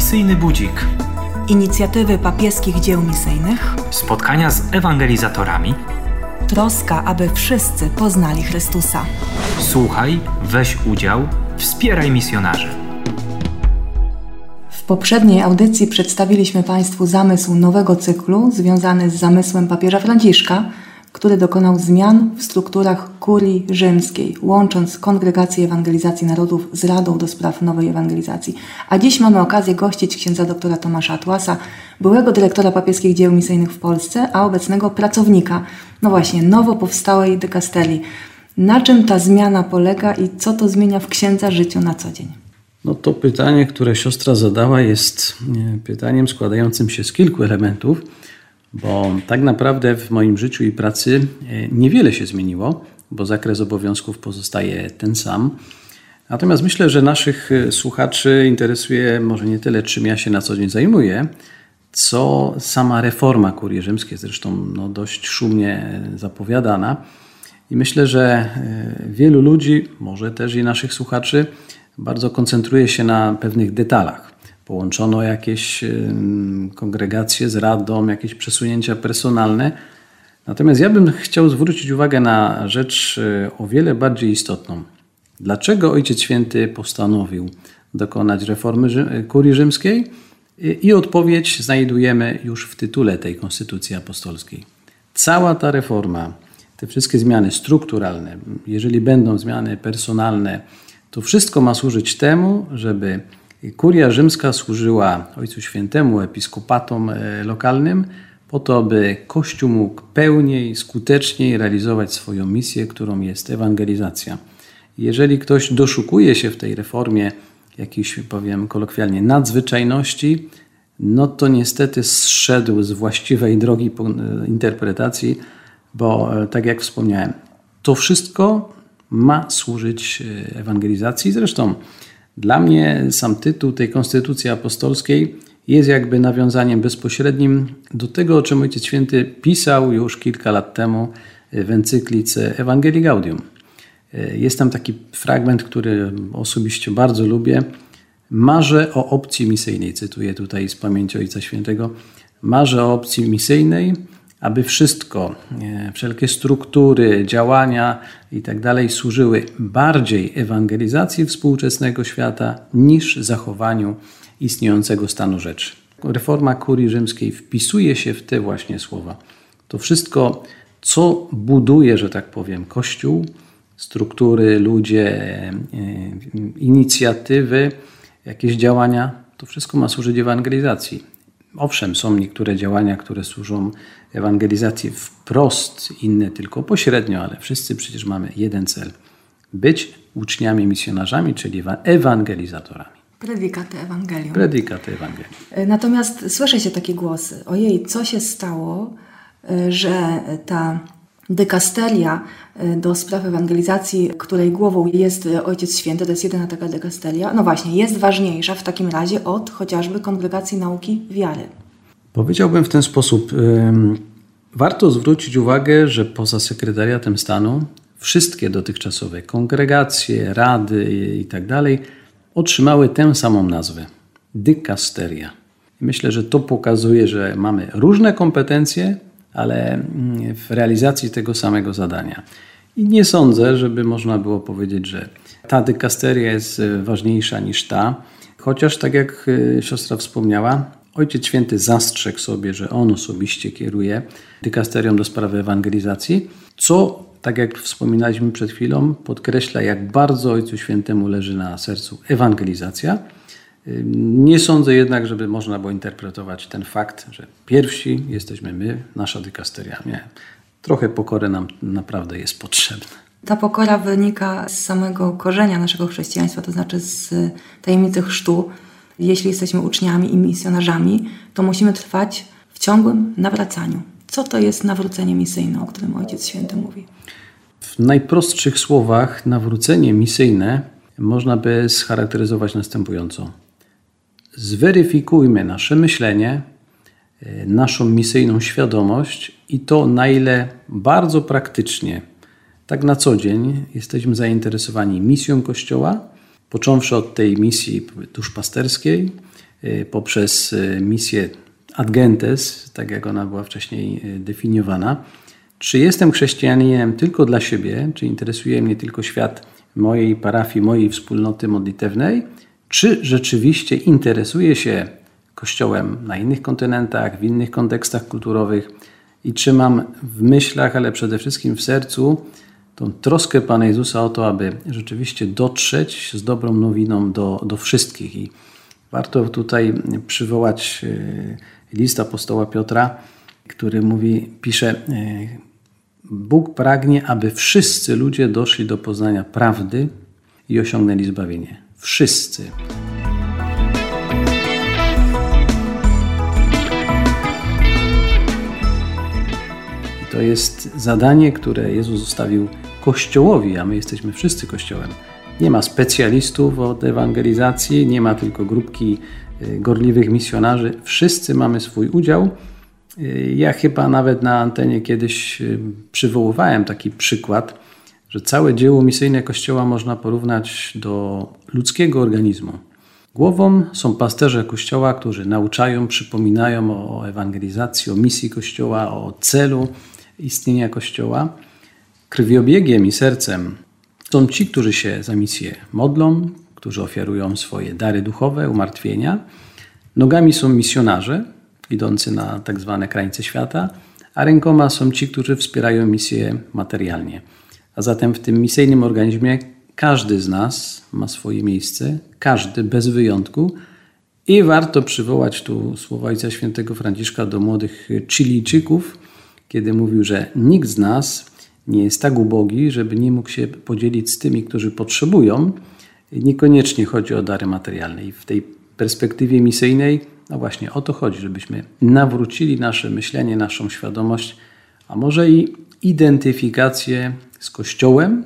Misyjny Budzik. Inicjatywy papieskich dzieł misyjnych. Spotkania z ewangelizatorami. Troska, aby wszyscy poznali Chrystusa. Słuchaj, weź udział, wspieraj misjonarzy. W poprzedniej audycji przedstawiliśmy Państwu zamysł nowego cyklu związany z zamysłem papieża Franciszka, który dokonał zmian w strukturach kurii rzymskiej, łącząc Kongregację Ewangelizacji Narodów z Radą do Spraw Nowej Ewangelizacji. A dziś mamy okazję gościć księdza doktora Tomasza Atłasa, byłego dyrektora papieskich dzieł misyjnych w Polsce, a obecnego pracownika, no właśnie, nowo powstałej dykasterii. Na czym ta zmiana polega i co to zmienia w księdza życiu na co dzień? No to pytanie, które siostra zadała, jest e, pytaniem składającym się z kilku elementów bo tak naprawdę w moim życiu i pracy e, niewiele się zmieniło, bo zakres obowiązków pozostaje ten sam. Natomiast myślę, że naszych e, słuchaczy interesuje może nie tyle, czym ja się na co dzień zajmuję, co sama reforma kurii rzymskiej, zresztą no, dość szumnie zapowiadana. I myślę, że e, wielu ludzi, może też i naszych słuchaczy, bardzo koncentruje się na pewnych detalach połączono jakieś kongregacje z radą, jakieś przesunięcia personalne. Natomiast ja bym chciał zwrócić uwagę na rzecz e, o wiele bardziej istotną. Dlaczego Ojciec Święty postanowił dokonać reformy kurii rzymskiej? I odpowiedź znajdujemy już w tytule tej konstytucji apostolskiej. Cała ta reforma, te wszystkie zmiany strukturalne, jeżeli będą zmiany personalne, to wszystko ma służyć temu, żeby Kuria rzymska służyła Ojcu Świętemu, episkopatom e, lokalnym, po to, by Kościół mógł pełniej, skuteczniej realizować swoją misję, którą jest ewangelizacja. Jeżeli ktoś doszukuje się w tej reformie jakiejś, powiem kolokwialnie, nadzwyczajności, no to niestety zszedł z właściwej drogi e, interpretacji, bo e, tak jak wspomniałem, to wszystko ma służyć ewangelizacji. Zresztą dla mnie sam tytuł tej konstytucji apostolskiej jest jakby nawiązaniem bezpośrednim do tego, o czym Ojciec Święty pisał już kilka lat temu w encyklice Ewangelii Gaudium. Jest tam taki fragment, który osobiście bardzo lubię. Marzę o opcji misyjnej, cytuję tutaj z pamięci Ojca Świętego. Marzę o opcji misyjnej, aby wszystko, wszelkie struktury, działania itd. Tak służyły bardziej ewangelizacji współczesnego świata niż zachowaniu istniejącego stanu rzeczy. Reforma kurii rzymskiej wpisuje się w te właśnie słowa. To wszystko, co buduje, że tak powiem, Kościół, struktury, ludzie, e, inicjatywy, jakieś działania, to wszystko ma służyć ewangelizacji. Owszem, są niektóre działania, które służą ewangelizacji wprost, inne tylko pośrednio, ale wszyscy przecież mamy jeden cel: być uczniami, misjonarzami, czyli ewangelizatorami. Predikaty Ewangelium. Predikaty Ewangelium. E, natomiast słyszy się takie głosy: ojej, co się stało, e, że ta dykasteria e, do spraw ewangelizacji, której głową jest Ojciec Święty, to jest jedyna taka dykasteria, no właśnie, jest ważniejsza w takim razie od chociażby Kongregacji Nauki Wiary. Powiedziałbym w ten sposób. Warto zwrócić uwagę, że poza sekretariatem stanu wszystkie dotychczasowe kongregacje, rady itd. Tak otrzymały tę samą nazwę dykasteria. Myślę, że to pokazuje, że mamy różne kompetencje, ale mm, w realizacji tego samego zadania. I nie sądzę, żeby można było powiedzieć, że ta dykasteria jest ważniejsza niż ta, chociaż tak jak y, siostra wspomniała, Ojciec Święty zastrzegł sobie, że on osobiście kieruje dykasterią do sprawy ewangelizacji, co, tak jak wspominaliśmy przed chwilą, podkreśla, jak bardzo Ojcu Świętemu leży na sercu ewangelizacja. Nie sądzę jednak, żeby można było interpretować ten fakt, że pierwsi jesteśmy my, nasza dykasteria. Nie. Trochę pokory nam naprawdę jest potrzebna. Ta pokora wynika z samego korzenia naszego chrześcijaństwa, to znaczy z tajemnicy chrztu jeśli jesteśmy uczniami i misjonarzami, to musimy trwać w ciągłym nawracaniu. Co to jest nawrócenie misyjne, o którym Ojciec Święty mówi? W najprostszych słowach nawrócenie misyjne można by scharakteryzować następująco. Zweryfikujmy nasze myślenie, e, naszą misyjną świadomość i to, na ile bardzo praktycznie, tak na co dzień, jesteśmy zainteresowani misją Kościoła począwszy od tej misji duszpasterskiej, y, poprzez y, misję ad gentes, tak jak ona była wcześniej definiowana. Czy jestem chrześcijaninem tylko dla siebie, czy interesuje mnie tylko świat mojej parafii, mojej wspólnoty modlitewnej, czy rzeczywiście interesuje się Kościołem na innych kontynentach, w innych kontekstach kulturowych i czy mam w myślach, ale przede wszystkim w sercu tą troskę Pana Jezusa o to, aby rzeczywiście dotrzeć z dobrą nowiną do, do wszystkich. I warto tutaj przywołać e, list apostoła Piotra, który mówi, pisze, e, Bóg pragnie, aby wszyscy ludzie doszli do poznania prawdy i osiągnęli zbawienie. Wszyscy. I to jest zadanie, które Jezus zostawił Kościołowi, a my jesteśmy wszyscy Kościołem. Nie ma specjalistów od ewangelizacji, nie ma tylko grupki y, gorliwych misjonarzy. Wszyscy mamy swój udział. Y, ja chyba nawet na antenie kiedyś y, przywoływałem taki przykład, że całe dzieło misyjne Kościoła można porównać do ludzkiego organizmu. Głową są pasterze Kościoła, którzy nauczają, przypominają o ewangelizacji, o misji Kościoła, o celu istnienia Kościoła. Krwiobiegiem i sercem są ci, którzy się za misję modlą, którzy ofiarują swoje dary duchowe, umartwienia. Nogami są misjonarze, idący na tak zwane krańce świata, a rękoma są ci, którzy wspierają misję materialnie. A zatem w tym misyjnym organizmie każdy z nas ma swoje miejsce, każdy bez wyjątku. I warto przywołać tu słowa Ojca Świętego Franciszka do młodych Chilijczyków, kiedy mówił, że nikt z nas nie jest tak ubogi, żeby nie mógł się podzielić z tymi, którzy potrzebują. Niekoniecznie chodzi o dary materialne. I w tej perspektywie misyjnej, no właśnie o to chodzi, żebyśmy nawrócili nasze myślenie, naszą świadomość, a może i identyfikację z Kościołem,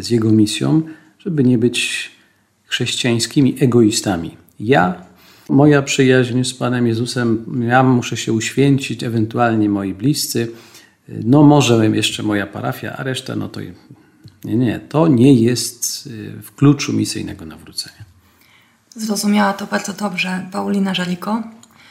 z Jego misją, żeby nie być chrześcijańskimi egoistami. Ja, moja przyjaźń z Panem Jezusem, ja muszę się uświęcić, ewentualnie moi bliscy, no może jeszcze moja parafia, a reszta no to nie, nie, to nie jest y, w kluczu misyjnego nawrócenia. Zrozumiała to bardzo dobrze Paulina Żaliko.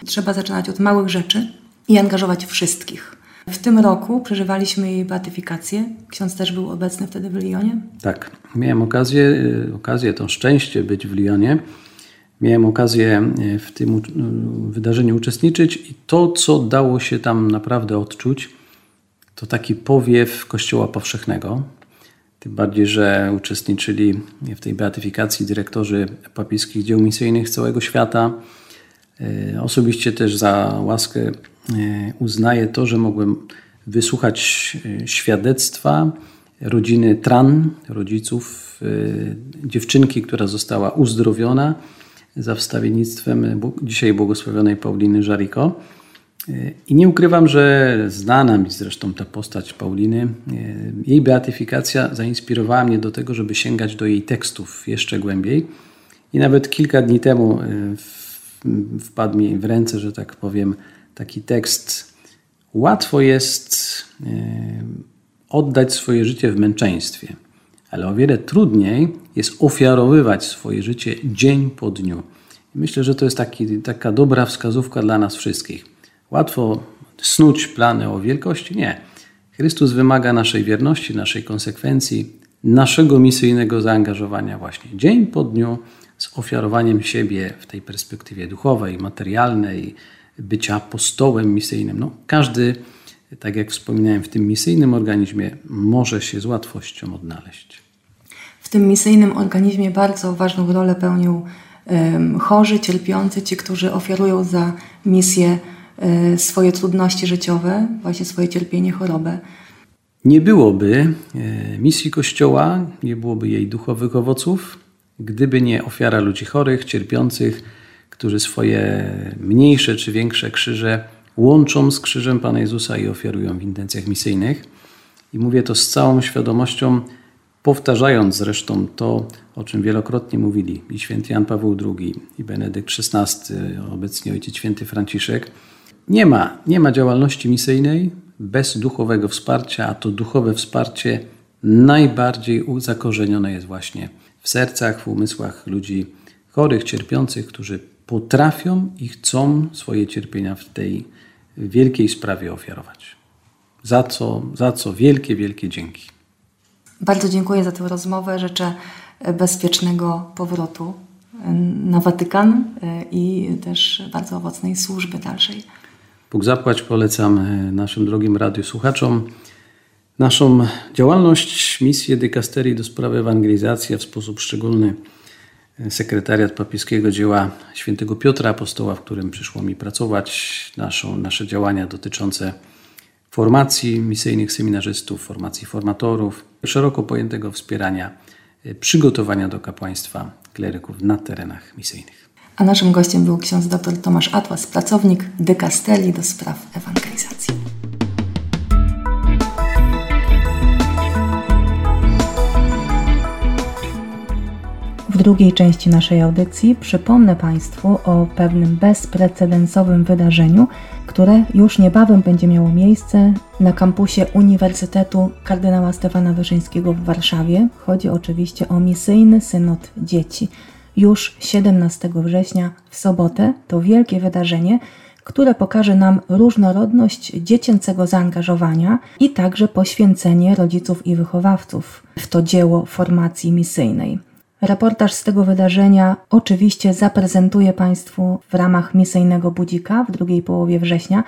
Trzeba zaczynać od małych rzeczy i angażować wszystkich. W tym roku przeżywaliśmy jej beatyfikację. Ksiądz też był obecny wtedy w Lyonie? Tak, miałem okazję, y, okazję, to szczęście być w Lyonie. Miałem okazję y, w tym wydarzeniu uczestniczyć i to, co dało się tam naprawdę odczuć, to taki powiew Kościoła Powszechnego. Tym bardziej, że uczestniczyli w tej beatyfikacji dyrektorzy papieskich dzieł misyjnych z całego świata. Osobiście też za łaskę uznaję to, że mogłem wysłuchać e, świadectwa rodziny Tran, rodziców dziewczynki, która została uzdrowiona za wstawiennictwem dzisiaj błogosławionej Pauliny Żariko. I nie ukrywam, że znana mi zresztą ta postać Pauliny, jej beatyfikacja zainspirowała mnie do tego, żeby sięgać do jej tekstów jeszcze głębiej. I nawet kilka dni temu e, wpadł mi w ręce, że tak powiem, taki tekst. Łatwo jest e, oddać swoje życie w męczeństwie, ale o wiele trudniej jest ofiarowywać swoje życie dzień po dniu. myślę, że to jest taki, taka dobra wskazówka dla nas wszystkich. Łatwo snuć plany o wielkości? Nie. Chrystus wymaga naszej wierności, naszej konsekwencji, naszego misyjnego zaangażowania właśnie dzień po dniu z ofiarowaniem siebie w tej perspektywie duchowej, materialnej, bycia apostołem misyjnym. No, każdy, tak jak wspominałem, w tym misyjnym organizmie może się z łatwością odnaleźć. W tym misyjnym organizmie bardzo ważną rolę pełnią um, chorzy, cierpiący, ci, którzy ofiarują za misję E, swoje trudności życiowe, właśnie swoje cierpienie, chorobę. Nie byłoby e, misji Kościoła, nie byłoby jej duchowych owoców, gdyby nie ofiara ludzi chorych, cierpiących, którzy swoje mniejsze czy większe krzyże łączą z krzyżem Pana Jezusa i ofiarują w intencjach misyjnych. I mówię to z całą świadomością, powtarzając zresztą to, o czym wielokrotnie mówili i święty Jan Paweł II, i Benedykt XVI, obecnie ojciec święty Franciszek, nie ma, nie ma działalności misyjnej bez duchowego wsparcia, a to duchowe wsparcie najbardziej zakorzenione jest właśnie w sercach, w umysłach ludzi chorych, cierpiących, którzy potrafią i chcą swoje cierpienia w tej wielkiej sprawie ofiarować. Za co, za co wielkie, wielkie dzięki. Bardzo dziękuję za tę rozmowę. Życzę bezpiecznego powrotu na Watykan i też bardzo owocnej służby dalszej. Bóg zapłać polecam naszym drogim radiosłuchaczom naszą działalność, misję dykasterii do spraw ewangelizacji, a w sposób szczególny sekretariat papieskiego dzieła świętego Piotra Apostoła, w którym przyszło mi pracować, naszą, nasze działania dotyczące formacji misyjnych seminarzystów, formacji formatorów, szeroko pojętego wspierania e, przygotowania do kapłaństwa kleryków na terenach misyjnych. A naszym gościem był ksiądz dr Tomasz Atłas, pracownik dykasterii do spraw ewangelizacji. W drugiej części naszej audycji przypomnę Państwu o pewnym bezprecedensowym wydarzeniu, które już niebawem będzie miało miejsce na kampusie Uniwersytetu Kardynała Stefana Wyszyńskiego w Warszawie. Chodzi oczywiście o misyjny synod dzieci. Już 17 września w sobotę to wielkie wydarzenie, które pokaże nam różnorodność dziecięcego zaangażowania i także poświęcenie rodziców i wychowawców w to dzieło formacji misyjnej. Reportaż z tego wydarzenia oczywiście zaprezentuję Państwu w ramach misyjnego budzika w drugiej połowie września.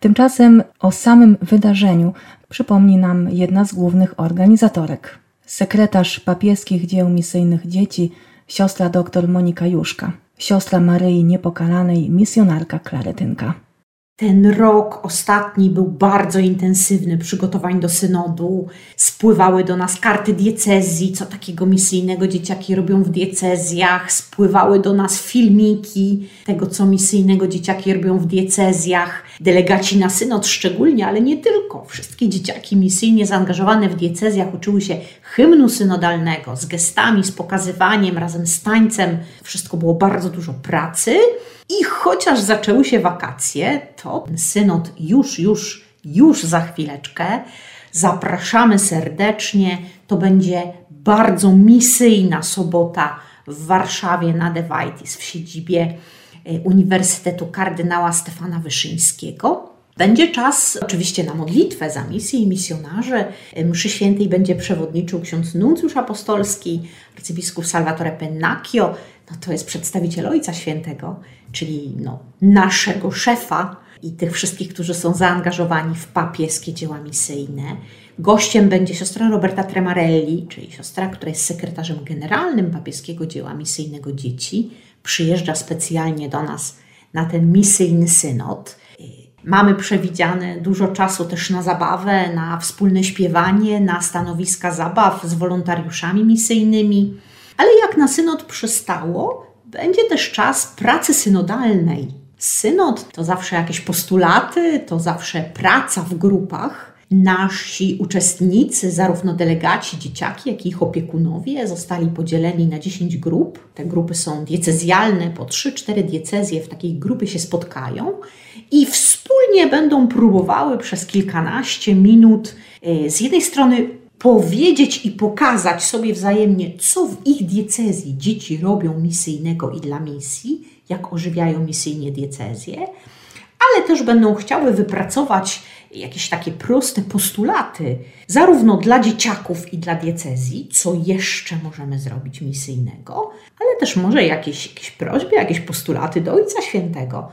Tymczasem o samym wydarzeniu przypomni nam jedna z głównych organizatorek. Sekretarz papieskich dzieł misyjnych dzieci, siostra dr Monika Juszka, siostra Maryi Niepokalanej, misjonarka Klaretynka. Ten rok ostatni był bardzo intensywny przygotowań do synodu. Spływały do nas karty diecezji, co takiego misyjnego dzieciaki robią w diecezjach. Spływały do nas filmiki tego, co misyjnego dzieciaki robią w diecezjach. Delegaci na synod szczególnie, ale nie tylko. Wszystkie dzieciaki misyjnie zaangażowane w diecezjach uczyły się hymnu synodalnego z gestami, z pokazywaniem, razem z tańcem. Wszystko było bardzo dużo pracy. I chociaż zaczęły się wakacje, to synod już, już, już za chwileczkę. Zapraszamy serdecznie. To będzie bardzo misyjna sobota w Warszawie na Dewajtis w siedzibie e, Uniwersytetu Kardynała Stefana Wyszyńskiego. Będzie czas oczywiście na modlitwę za misję i misjonarzy. Mszy Świętej będzie przewodniczył ksiądz nuncjusz apostolski, arcybiskup Salvatore Pennacchio. No to jest przedstawiciel Ojca Świętego, czyli no, naszego szefa i tych wszystkich, którzy są zaangażowani w papieskie dzieła misyjne. Gościem będzie siostra Roberta Tremarelli, czyli siostra, która jest sekretarzem generalnym papieskiego dzieła misyjnego dzieci. Przyjeżdża specjalnie do nas na ten misyjny synod. Mamy przewidziane dużo czasu też na zabawę, na wspólne śpiewanie, na stanowiska zabaw z wolontariuszami misyjnymi. Ale jak na synod przystało, będzie też czas pracy synodalnej. Synod to zawsze jakieś postulaty, to zawsze praca w grupach. Nasi uczestnicy, zarówno delegaci, dzieciaki, jak i ich opiekunowie, zostali podzieleni na 10 grup. Te grupy są diecezjalne, po 3-4 diecezje w takiej grupie się spotkają i wspólnie będą próbowały przez kilkanaście minut e, z jednej strony powiedzieć i pokazać sobie wzajemnie, co w ich diecezji dzieci robią misyjnego i dla misji, jak ożywiają misyjnie diecezję, ale też będą chciały wypracować jakieś takie proste postulaty, zarówno dla dzieciaków i dla diecezji, co jeszcze możemy zrobić misyjnego, ale też może jakieś, jakieś prośby, jakieś postulaty do Ojca Świętego,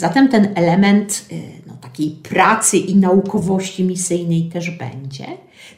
Zatem ten element y, no, takiej pracy i naukowości misyjnej też będzie.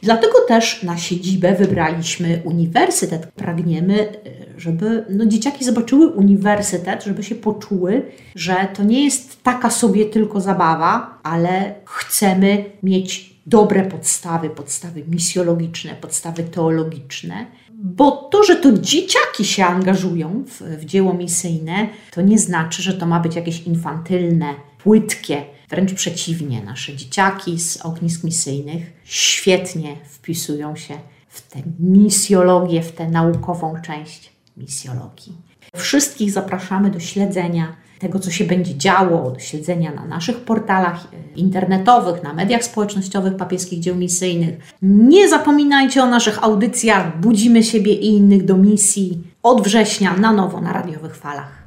Dlatego też na siedzibę wybraliśmy uniwersytet. Pragniemy, y, żeby no, dzieciaki zobaczyły uniwersytet, żeby się poczuły, że to nie jest taka sobie tylko zabawa, ale chcemy mieć dobre podstawy, podstawy misjologiczne, podstawy teologiczne bo to, że to dzieciaki się angażują w, w dzieło misyjne, to nie znaczy, że to ma być jakieś infantylne, płytkie. Wręcz przeciwnie, nasze dzieciaki z ognisk misyjnych świetnie wpisują się w tę misjologię, w tę naukową część misjologii. Wszystkich zapraszamy do śledzenia tego, co się będzie działo, do śledzenia na naszych portalach e, internetowych, na mediach społecznościowych papieskich dzieł misyjnych. Nie zapominajcie o naszych audycjach. Budzimy siebie i innych do misji od września na nowo na radiowych falach.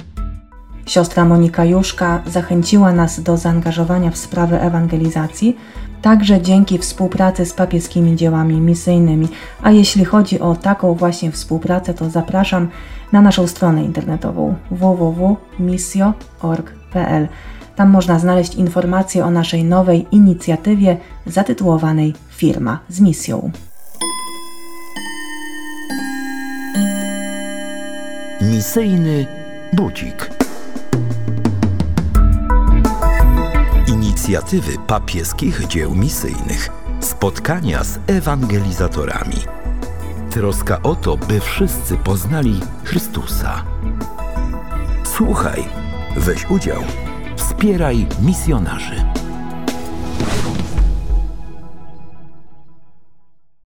Siostra Monika Juszka zachęciła nas do zaangażowania w sprawy ewangelizacji, także dzięki współpracy z papieskimi dziełami misyjnymi. A jeśli chodzi o taką właśnie współpracę, to zapraszam na naszą stronę internetową www.misio.org.pl. Tam można znaleźć informacje o naszej nowej inicjatywie zatytułowanej Firma z misją. Misyjny budzik. Inicjatywy papieskich dzieł misyjnych. Spotkania z ewangelizatorami. Troska o to, by wszyscy poznali Chrystusa. Słuchaj, weź udział, wspieraj misjonarzy.